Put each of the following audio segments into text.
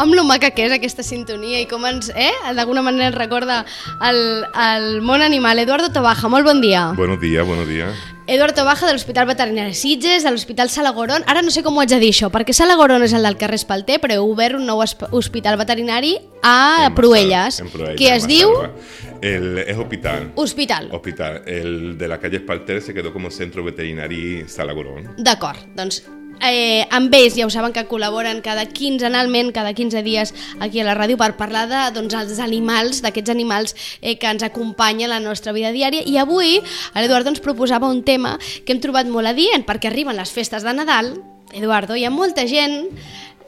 amb lo maca que és aquesta sintonia i com ens, eh, d'alguna manera ens recorda el, el món animal. Eduardo Tobaja, molt bon dia. Buenos días, buenos días. Eduardo Tobaja de l'Hospital Veterinari Sitges, de l'Hospital Salagoron. Ara no sé com ho haig de dir això, perquè Salagoron és el del carrer Espalter, però heu obert un nou hospital veterinari a En Proelles, en Proelles, que es diu. El, es hospital. Hospital. Hospital. El de la calle Espalter se quedó como centro veterinario Salagorón. D'acord, doncs eh, amb ells ja ho saben que col·laboren cada quinzenalment, cada 15 dies aquí a la ràdio per parlar de, doncs, els animals, d'aquests animals eh, que ens acompanyen a la nostra vida diària i avui l'Eduardo ens proposava un tema que hem trobat molt adient perquè arriben les festes de Nadal, Eduardo, hi ha molta gent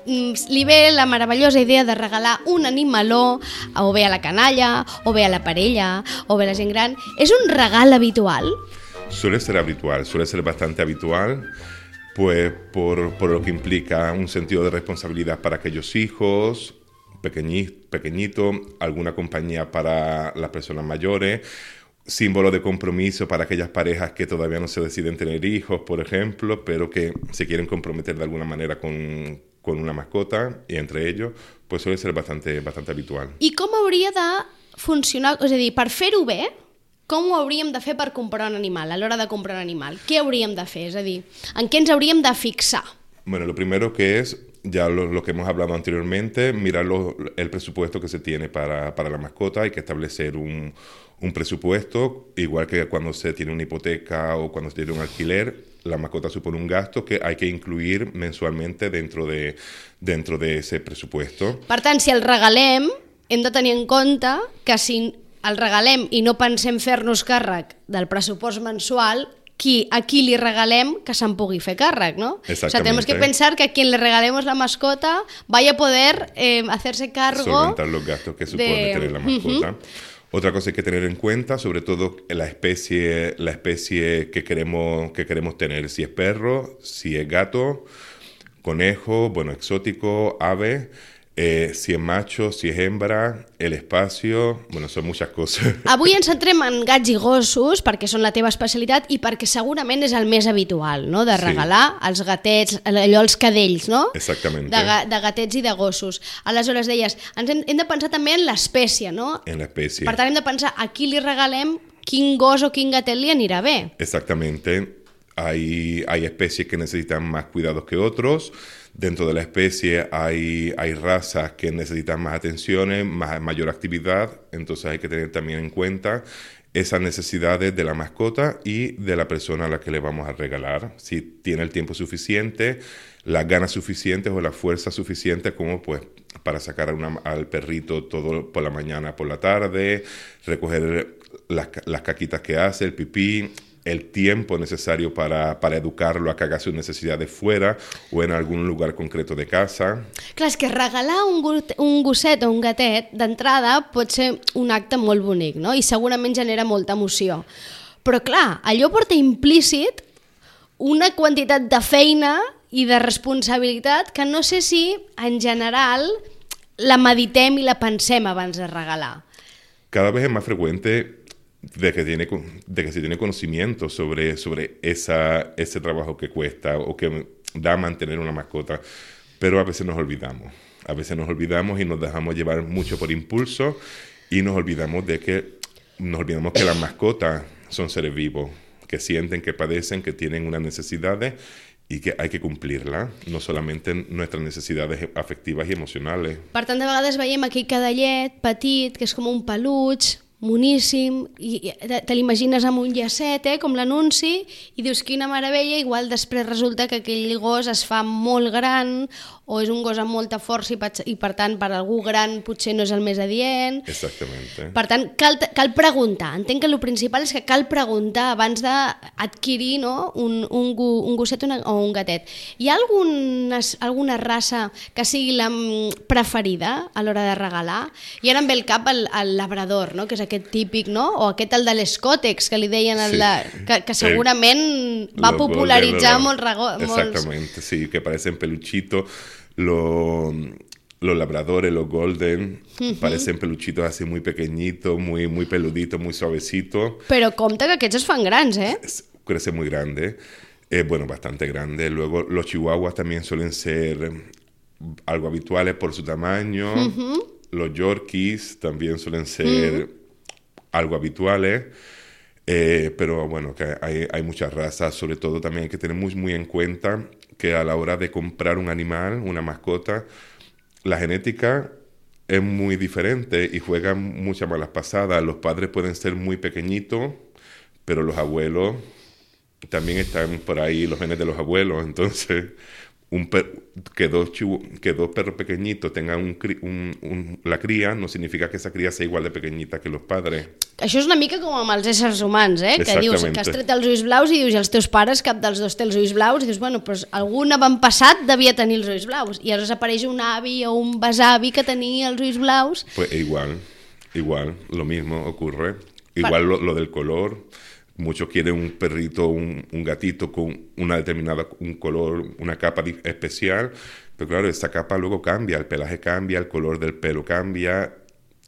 mm, li ve la meravellosa idea de regalar un animaló o bé a la canalla, o bé a la parella, o bé a la gent gran. És un regal habitual? Suele ser habitual, suele ser bastante habitual, pues por, por lo que implica un sentido de responsabilidad para aquellos hijos, pequeñi- pequeñito, alguna compañía para las personas mayores, símbolo de compromiso para aquellas parejas que todavía no se deciden tener hijos, por ejemplo, pero que se quieren comprometer de alguna manera con, con una mascota, y entre ellos, pues suele ser bastante, bastante habitual. I com hauria de funcionar, és a dir, com ho hauríem de fer per comprar un animal, a l'hora de comprar un animal? Què hauríem de fer? És a dir, en què ens hauríem de fixar? Bueno, lo primero que es, ya lo, lo que hemos hablado anteriormente, mirar lo- el presupuesto que se tiene para, para la mascota. Hay que establecer un, un presupuesto, igual que cuando se tiene una hipoteca o cuando se tiene un alquiler, la mascota supone un gasto que hay que incluir mensualmente dentro de, dentro de ese presupuesto. Per tant, si el regalem, hem de tenir en compte que si el regalem i no pensem fer-nos càrrec del pressupost mensual, qui, a qui li regalem que se'n pugui fer càrrec, ¿no? O sea, tenemos que pensar que a quien le regalemos la mascota vaya a poder eh, hacerse cargo solventar los gastos que supone de- tener la mascota. Otra cosa hay que tener en cuenta, sobre todo la especie, la especie que queremos, que queremos tener, si es perro, si es gato, conejo, bueno, exótico, ave, eh, si es macho, si es hembra, el espacio, bueno, son muchas cosas. Avui ens centrem en gats i gossos perquè són la teva especialitat i perquè segurament és el més habitual, no?, de Sí. regalar els gatets, allò els cadells, no? Exactamente. De, de gatets i de gossos. Aleshores deies, ens hem, hem de pensar també en l'espècie, no? en la especie. Per tant, hem de pensar a qui li regalem quin gos o quin gatet li anirà bé. Exactamente. Hay, hay especies que necesitan más cuidados que otros. Dentro de la especie hay, hay razas que necesitan más atenciones, más, mayor actividad. Entonces hay que tener también en cuenta esas necesidades de la mascota y de la persona a la que le vamos a regalar. Si tiene el tiempo suficiente, las ganas suficientes o la fuerza suficiente como pues para sacar a una- al perrito todo por la mañana, por la tarde, recoger las, las caquitas que hace, el pipí, el tiempo necesario para, para educarlo a que haga sus necesidades fuera o en algún lugar concreto de casa. Clar, és que regalar un, got, un gosset o un gatet d'entrada pot ser un acte molt bonic, no? I segurament genera molta emoció. Però clar, allò porta implícit una quantitat de feina i de responsabilitat que no sé si, en general, la meditem i la pensem abans de regalar. Cada vez es más frecuente de que, tiene, de que se tiene conocimiento sobre, sobre esa, ese trabajo que cuesta o que da mantener una mascota, pero a veces nos olvidamos. A veces nos olvidamos y nos dejamos llevar mucho por impulso y nos olvidamos de que nos olvidamos que las mascotas son seres vivos, que sienten, que padecen, que tienen unas necesidades y que hay que cumplirlas, no solamente nuestras necesidades afectivas y emocionales. Per tant, de vegades veiem aquell cadallet petit, que és com un peluig, moníssim, i te l'imagines amb un llacet, eh, com l'anunci, i dius quina meravella, igual després resulta que aquell gos es fa molt gran, o és un gos amb molta força i, i per tant per algú gran potser no és el més adient. Exactamente. Per tant, cal, cal preguntar. Entenc que el principal és que cal preguntar abans d'adquirir no? un, un, un gosset una, o un gatet. Hi ha alguna, alguna raça que sigui la mm, preferida a l'hora de regalar? I ara em ve el cap el, el labrador, no? que és aquest típic, no? o aquest el de l'escòtex, que li deien, el Sí. de, que, que segurament va Los popularitzar golden, molt, rago, molts... Exactamente, sí, que parecen peluchitos. Los, los labradores, los golden, parecen peluchitos así muy pequeñitos, muy, muy peluditos, muy suavecitos. Però compte que aquests es fan grans, eh? Crece muy grande. Eh, bueno, bastante grande. Luego los chihuahuas también suelen ser algo habituales por su tamaño. Los Yorkies también suelen ser algo habituales. Eh, pero bueno, que hay, hay, muchas razas, sobre todo también hay que tener muy, muy en cuenta que a la hora de comprar un animal, una mascota, la genética es muy diferente y juegan muchas malas pasadas. Los padres pueden ser muy pequeñitos, pero los abuelos también están por ahí, los genes de los abuelos. Entonces, un que, dos que dos perros pequeñitos tengan un, un, la cria no significa que esa cria sea igual de pequeñita que los padres. Això és una mica com amb els éssers humans, eh? que dius que has tret els ulls blaus i dius, els teus pares, cap dels dos té els ulls blaus, i dius, bueno, pues algun avantpassat devia tenir els ulls blaus, i aleshores apareix un avi o un besavi que tenia els ulls blaus. Pues igual, igual, lo mismo ocurre. Igual lo, lo del color, Muchos quieren un perrito, un, un, gatito con una determinada, un color, una capa especial, pero claro, esa capa luego cambia, el pelaje cambia, el color del pelo cambia,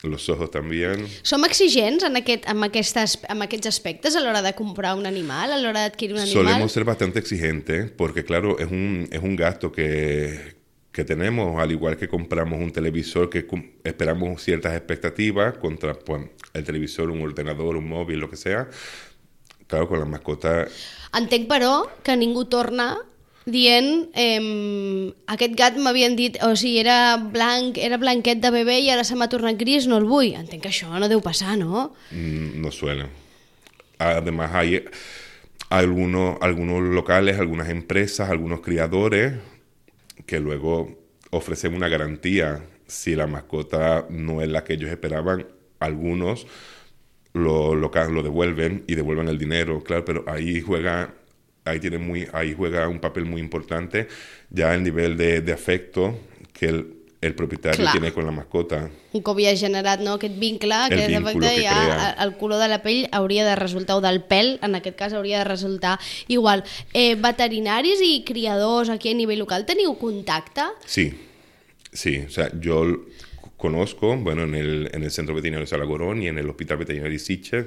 los ojos también. Som exigents en, aquest, en, aquestes, en aquests aspectes a l'hora de comprar un animal, a l'hora d'adquirir un animal? Solemos ser bastante exigentes porque, claro, es un, es un gasto que, que tenemos, al igual que compramos un televisor que esperamos ciertas expectativas contra pues, el televisor, un ordenador, un móvil, lo que sea, claro, con la mascota... Entenc, però, que ningú torna dient eh, aquest gat m'havien dit o sigui, era blanc, era blanquet de bebè i ara se m'ha tornat gris, no el vull. Entenc que això no deu passar, ¿no? Mm, no suena. Además hay algunos, algunos locales, algunas empresas, algunos criadores que luego ofrecen una garantía si la mascota no es la que ellos esperaban. Algunos lo, lo, lo devuelven y devuelven el dinero, claro, pero ahí juega ahí tiene muy ahí juega un papel muy importante ya el nivel de, de afecto que el, el propietari Clar. tiene con la mascota. Un cop ja generat no, aquest vincle, el que d'efecte ja crea. el color de la pell hauria de resultar, o del pèl, en aquest cas hauria de resultar igual. Eh, veterinaris i criadors aquí a nivell local, teniu contacte? Sí, sí, o sea, yo conozco, bueno, en el, en el Centro Veterinario Salagorón y en el Hospital Veterinario Sitges,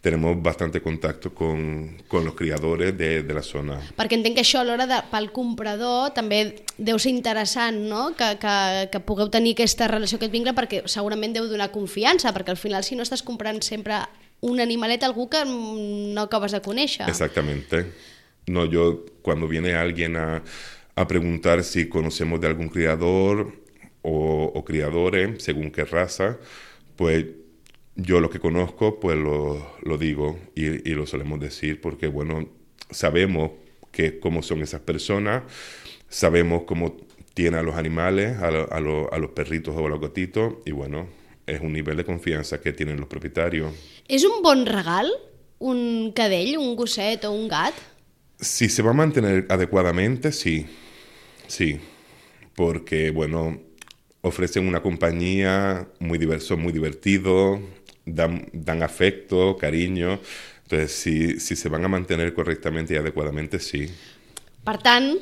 tenemos bastante contacto con, con los criadores de, de la zona. Perquè entenc que això a l'hora de, pel comprador també deu ser interessant, no?, que, que, que pugueu tenir aquesta relació, aquest vincle, perquè segurament deu donar confiança, perquè al final si no estàs comprant sempre un animalet, algú que no acabes de conèixer. Exactamente. No, yo, cuando viene alguien a, a preguntar si conocemos de algún criador, o, criadores, según qué raza, pues yo lo que conozco, pues lo, lo digo y, lo solemos decir porque, bueno, sabemos que cómo son esas personas, sabemos cómo tienen a los animales, a, a, a los perritos o a los gatitos, y bueno, es un nivel de confianza que tienen los propietarios. ¿Es un buen regal un cadell, un gosset o un gat? Si se va a mantener adecuadamente, sí, sí, porque, bueno, ofrecen una compañía muy diverso, muy divertido, dan, dan afecto, cariño. Entonces, si, si se van a mantener correctamente y adecuadamente, sí. Per tant,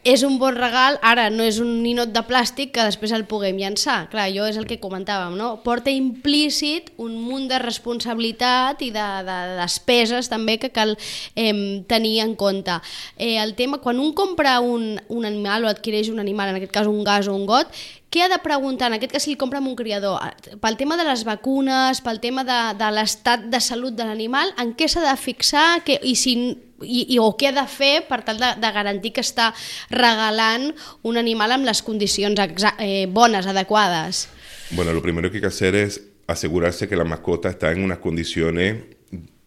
és un bon regal, ara no és un ninot de plàstic que després el puguem llançar. Clar, jo és el que comentàvem, no? Porta implícit un munt de responsabilitat i de, de despeses també que cal eh, tenir en compte. Eh, el tema, quan un compra un, un animal o adquireix un animal, en aquest cas un gas o un got, què ha de preguntar, en aquest cas si el compra un criador, pel tema de les vacunes, pel tema de, de l'estat de salut de l'animal, en què s'ha de fixar que, i si i, i, o què ha de fer per tal de, de garantir que està regalant un animal amb les condicions eh, bones, adecuades? Bueno, lo primero que hay que hacer es asegurarse que la mascota está en unas condiciones,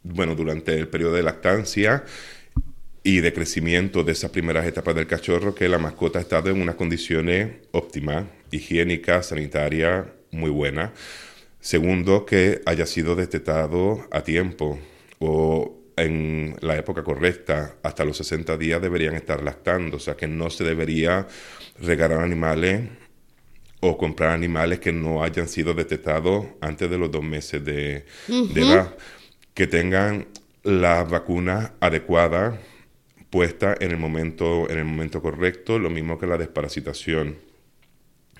bueno, durante el periodo de lactancia y de crecimiento de esas primeras etapas del cachorro, que la mascota ha estado en unas condiciones óptimas, higiénicas, sanitarias, muy buenas. Segundo, que haya sido detectado a tiempo o en la época correcta, hasta los 60 días deberían estar lactando, o sea que no se debería regalar animales o comprar animales que no hayan sido detectados antes de los dos meses de, edad, que tengan las vacunas adecuadas puestas en el momento, en el momento correcto, lo mismo que la desparasitación.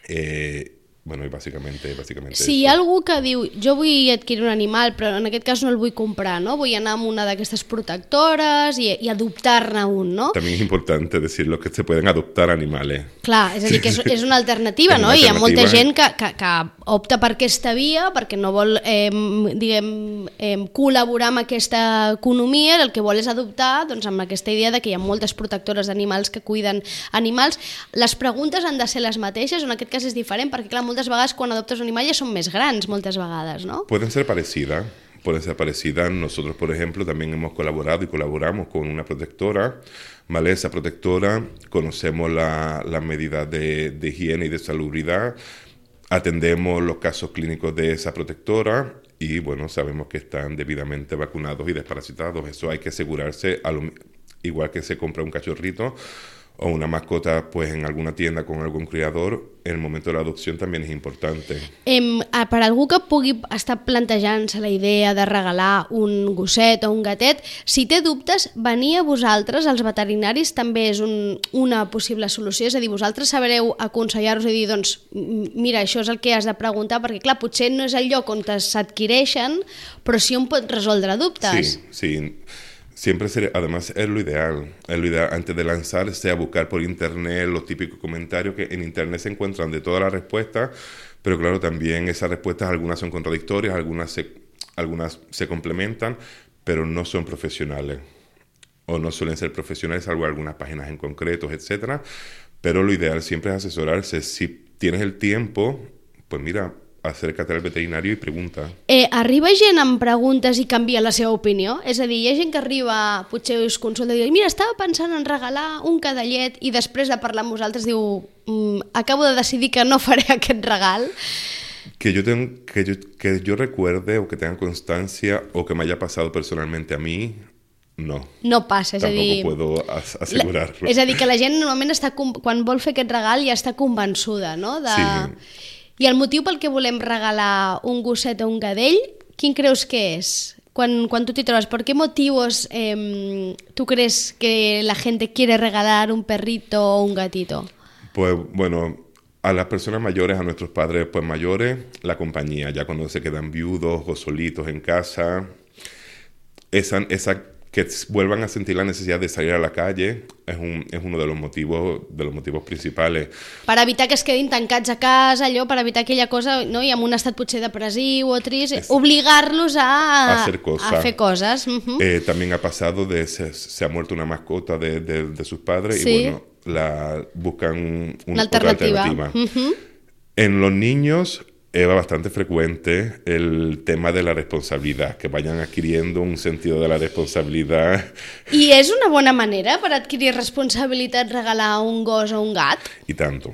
Eh, Bueno, y básicamente, básicamente Si hi ha algú que diu jo vull adquirir un animal però en aquest cas no el vull comprar, no? vull anar amb una d'aquestes protectores i, i adoptar-ne un, no? También es importante decirlo que se pueden adoptar animales. Clar, és a dir, que és, és una alternativa, És no? una Hi ha molta gent que, que, que opta per aquesta via perquè no vol, eh, diguem, eh, col·laborar amb aquesta economia, el que vol és adoptar doncs, amb aquesta idea de que hi ha moltes protectores d'animals que cuiden animals. Les preguntes han de ser les mateixes, en aquest cas és diferent, perquè clar, moltes vegades quan adoptes un ja són més grans, moltes vegades, no? Pueden ser parecidas, pueden ser parecidas. Nosotros, por ejemplo, también hemos colaborado y colaboramos con una protectora, ¿vale? Esa protectora, conocemos la- las medidas de, de higiene y de salubridad, atendemos los casos clínicos de esa protectora y, bueno, sabemos que están debidamente vacunados y desparasitados. Eso hay que asegurarse, a lo- igual que se compra un cachorrito o una mascota pues en alguna tienda con algún criador, en el momento de la adopción también es importante. Em, per algú que pugui estar plantejant-se la idea de regalar un gosset o un gatet, si té dubtes, venir a vosaltres, als veterinaris, també és un, una possible solució, és a dir, vosaltres sabreu aconsellar-vos i dir, doncs, mira, això és el que has de preguntar, perquè, clar, potser no és el lloc on s'adquireixen, però sí on pot resoldre dubtes. Sí, sí. Siempre sería, además es lo ideal, es lo ideal antes de lanzarse a buscar por internet los típicos comentarios que en internet se encuentran de todas las respuestas, pero claro, también esas respuestas algunas son contradictorias, algunas se, algunas se complementan, pero no son profesionales o no suelen ser profesionales, salvo algunas páginas en concretos, etcétera. Pero lo ideal siempre es asesorarse. Si tienes el tiempo, pues mira, acércate al veterinario y pregunta. Eh, arriba gent amb preguntes i canvia la seva opinió? És a dir, hi ha gent que arriba, potser us consulta i diu mira, estava pensant en regalar un cadallet i després de parlar amb vosaltres diu mm, acabo de decidir que no faré aquest regal. Que yo, ten- que, yo, que yo recuerde o que tenga constancia o que me haya pasado personalmente a mí, no. No passa, és a Tampoco dir... puedo as- La, asegurarlo. és a dir, que la gent normalment està, quan vol fer aquest regal ja està convençuda, no? De... Sí. I el motiu pel que volem regalar un gosset o un gadell, quin creus que és? Quan, tú te trobas, ¿por qué motivos em, tú crees que la gente quiere regalar un perrito o un gatito? Pues bueno, a las personas mayores, a nuestros padres pues mayores, la compañía, ya cuando se quedan viudos o solitos en casa, esa, esa que vuelvan a sentir la necesidad de salir a la calle es, un, es uno de los motivos de los motivos principales. Per evitar que es quedin tancats a casa, allò, per evitar aquella cosa, no? i amb un estat potser depressiu o trist, Es- obligar-los a, A hacer cosas. a fer coses. mhm. Eh, también ha pasado de se, se ha muerto una mascota de, de- de sus padres Sí. y bueno, la buscan un- Una otra alternativa. alternativa. Ujú. En los niños es bastante frecuente el tema de la responsabilidad, que vayan adquiriendo un sentido de la responsabilidad I és una bona manera per adquirir responsabilitat regalar un gos o un gat? y tanto.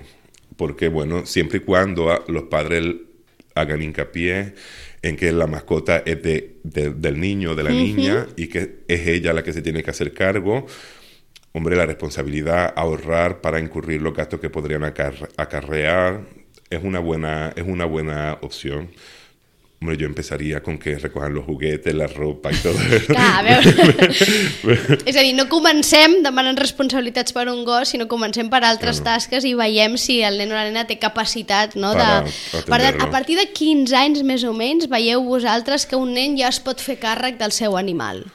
Porque, bueno, siempre y cuando a- los padres hagan hincapié en que la mascota es de, de- del niño, de la niña, y que es ella la que se tiene que hacer cargo, hombre, la responsabilidad, ahorrar para incurrir los gastos que podrían acar- acarrear, es una buena, es una buena opción. Hombre, yo empezaría con que recojan los juguetes, la ropa y todo eso. Clar, a veure... és a dir, no comencem demanant responsabilitats per un gos, sinó comencem per altres Claro. tasques i veiem si el nen o la nena té capacitat, no? Para de... Per tant, a partir de 15 anys més o menys veieu vosaltres que un nen ja es pot fer càrrec del seu animal.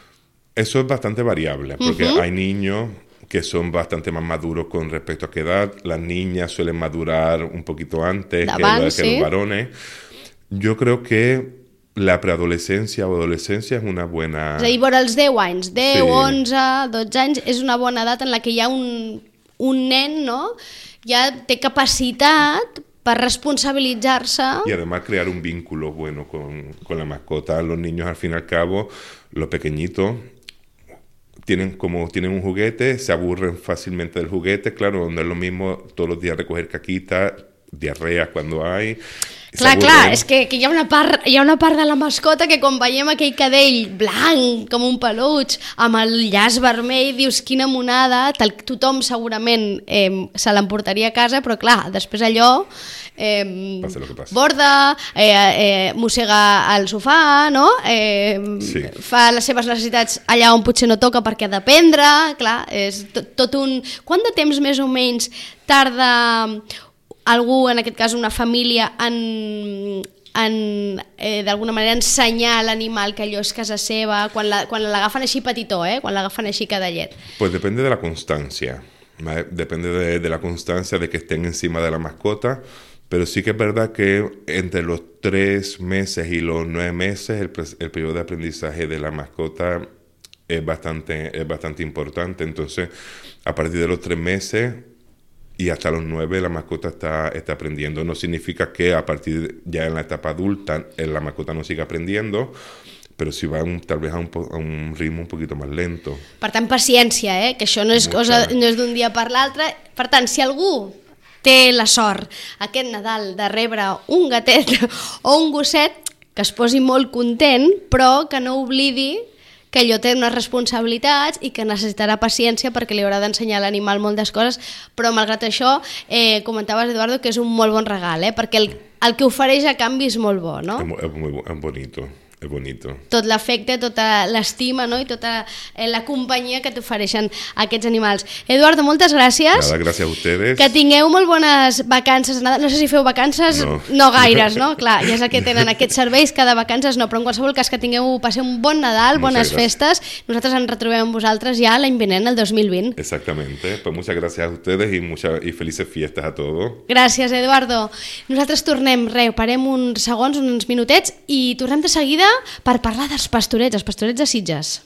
Eso es bastante variable, porque hay niños que son bastante más maduros con respecto a qué edad. Las niñas suelen madurar un poquito antes que, Davant, que sí. los varones. Yo creo que la preadolescencia o adolescencia es una buena... És a dir, vora els 10 anys, 10, Sí. 11, 12 anys, és una bona edat en la que hi ha un, un nen, no?, ja té capacitat per responsabilitzar-se Y además crear un vínculo bueno con, con la mascota. Los niños, al fin y al cabo, los pequeñitos, tienen como tienen un juguete, se aburren fácilmente del juguete. Claro, no es lo mismo todos los días recoger caquita, diarrea cuando hay. Clar, clar, és que, que hi, ha una part, hi ha una part de la mascota que quan veiem aquell cadell blanc, com un peluig, amb el llaç vermell, dius quina monada, tal, tothom segurament eh, se l'emportaria a casa, però clar, després allò... Eh, Passa lo que passa. borda, eh, eh, mossega al sofà, no? Eh, Sí. Fa les seves necessitats allà on potser no toca perquè ha d'aprendre, clar, és tot, tot un... Quant de temps més o menys tarda algú, en aquest cas una família, en, en eh, d'alguna manera ensenyar l'animal que allò és casa seva, quan la- quan l'agafen així petitó, eh? quan l'agafen així cada llet. Pues depende de la constancia. ¿vale? Depende de, de la constancia de que estén encima de la mascota. Pero sí que es verdad que entre los tres meses y los nueve meses el, el periodo de aprendizaje de la mascota es bastante, es bastante importante. Entonces, a partir de los tres meses y hasta los nueve la mascota está, está aprendiendo. No significa que a partir de- ya en la etapa adulta eh, la mascota no siga aprendiendo, pero sí va un- tal vez a un, a un ritmo un poquito más lento. Per tant, paciència, eh? que això no és, Molta. cosa, no és d'un dia per l'altre. Per tant, si algú té la sort aquest Nadal de rebre un gatet o un gosset, que es posi molt content, però que no oblidi que allò té unes responsabilitats i que necessitarà paciència perquè li haurà d'ensenyar l'animal moltes coses, però malgrat això, eh, comentaves, Eduardo, que és un molt bon regal, eh? perquè el, el que ofereix a canvi és molt bo, no? Bo- es bonito, es bonito. tot l'afecte, tota l'estima no? i tota eh, la companyia que t'ofereixen aquests animals. Eduardo, moltes gràcies. Nada, gracias a ustedes. Que tingueu molt bones vacances. No sé si feu vacances, No. no gaires, no? Clar, ja és el que tenen aquests serveis, cada vacances no, però en qualsevol cas que tingueu, passeu un bon Nadal, bones Muchas gracias. festes. Nosaltres ens retrobem amb vosaltres ja l'any vinent, el 2020. Exactamente. Pues muchas gracias a ustedes y, muchas, y felices fiestas a todos. Gràcies, Eduardo. Nosaltres tornem, re, parem uns segons, uns minutets, i tornem de seguida per parlar dels pastorets, els pastorets de Sitges.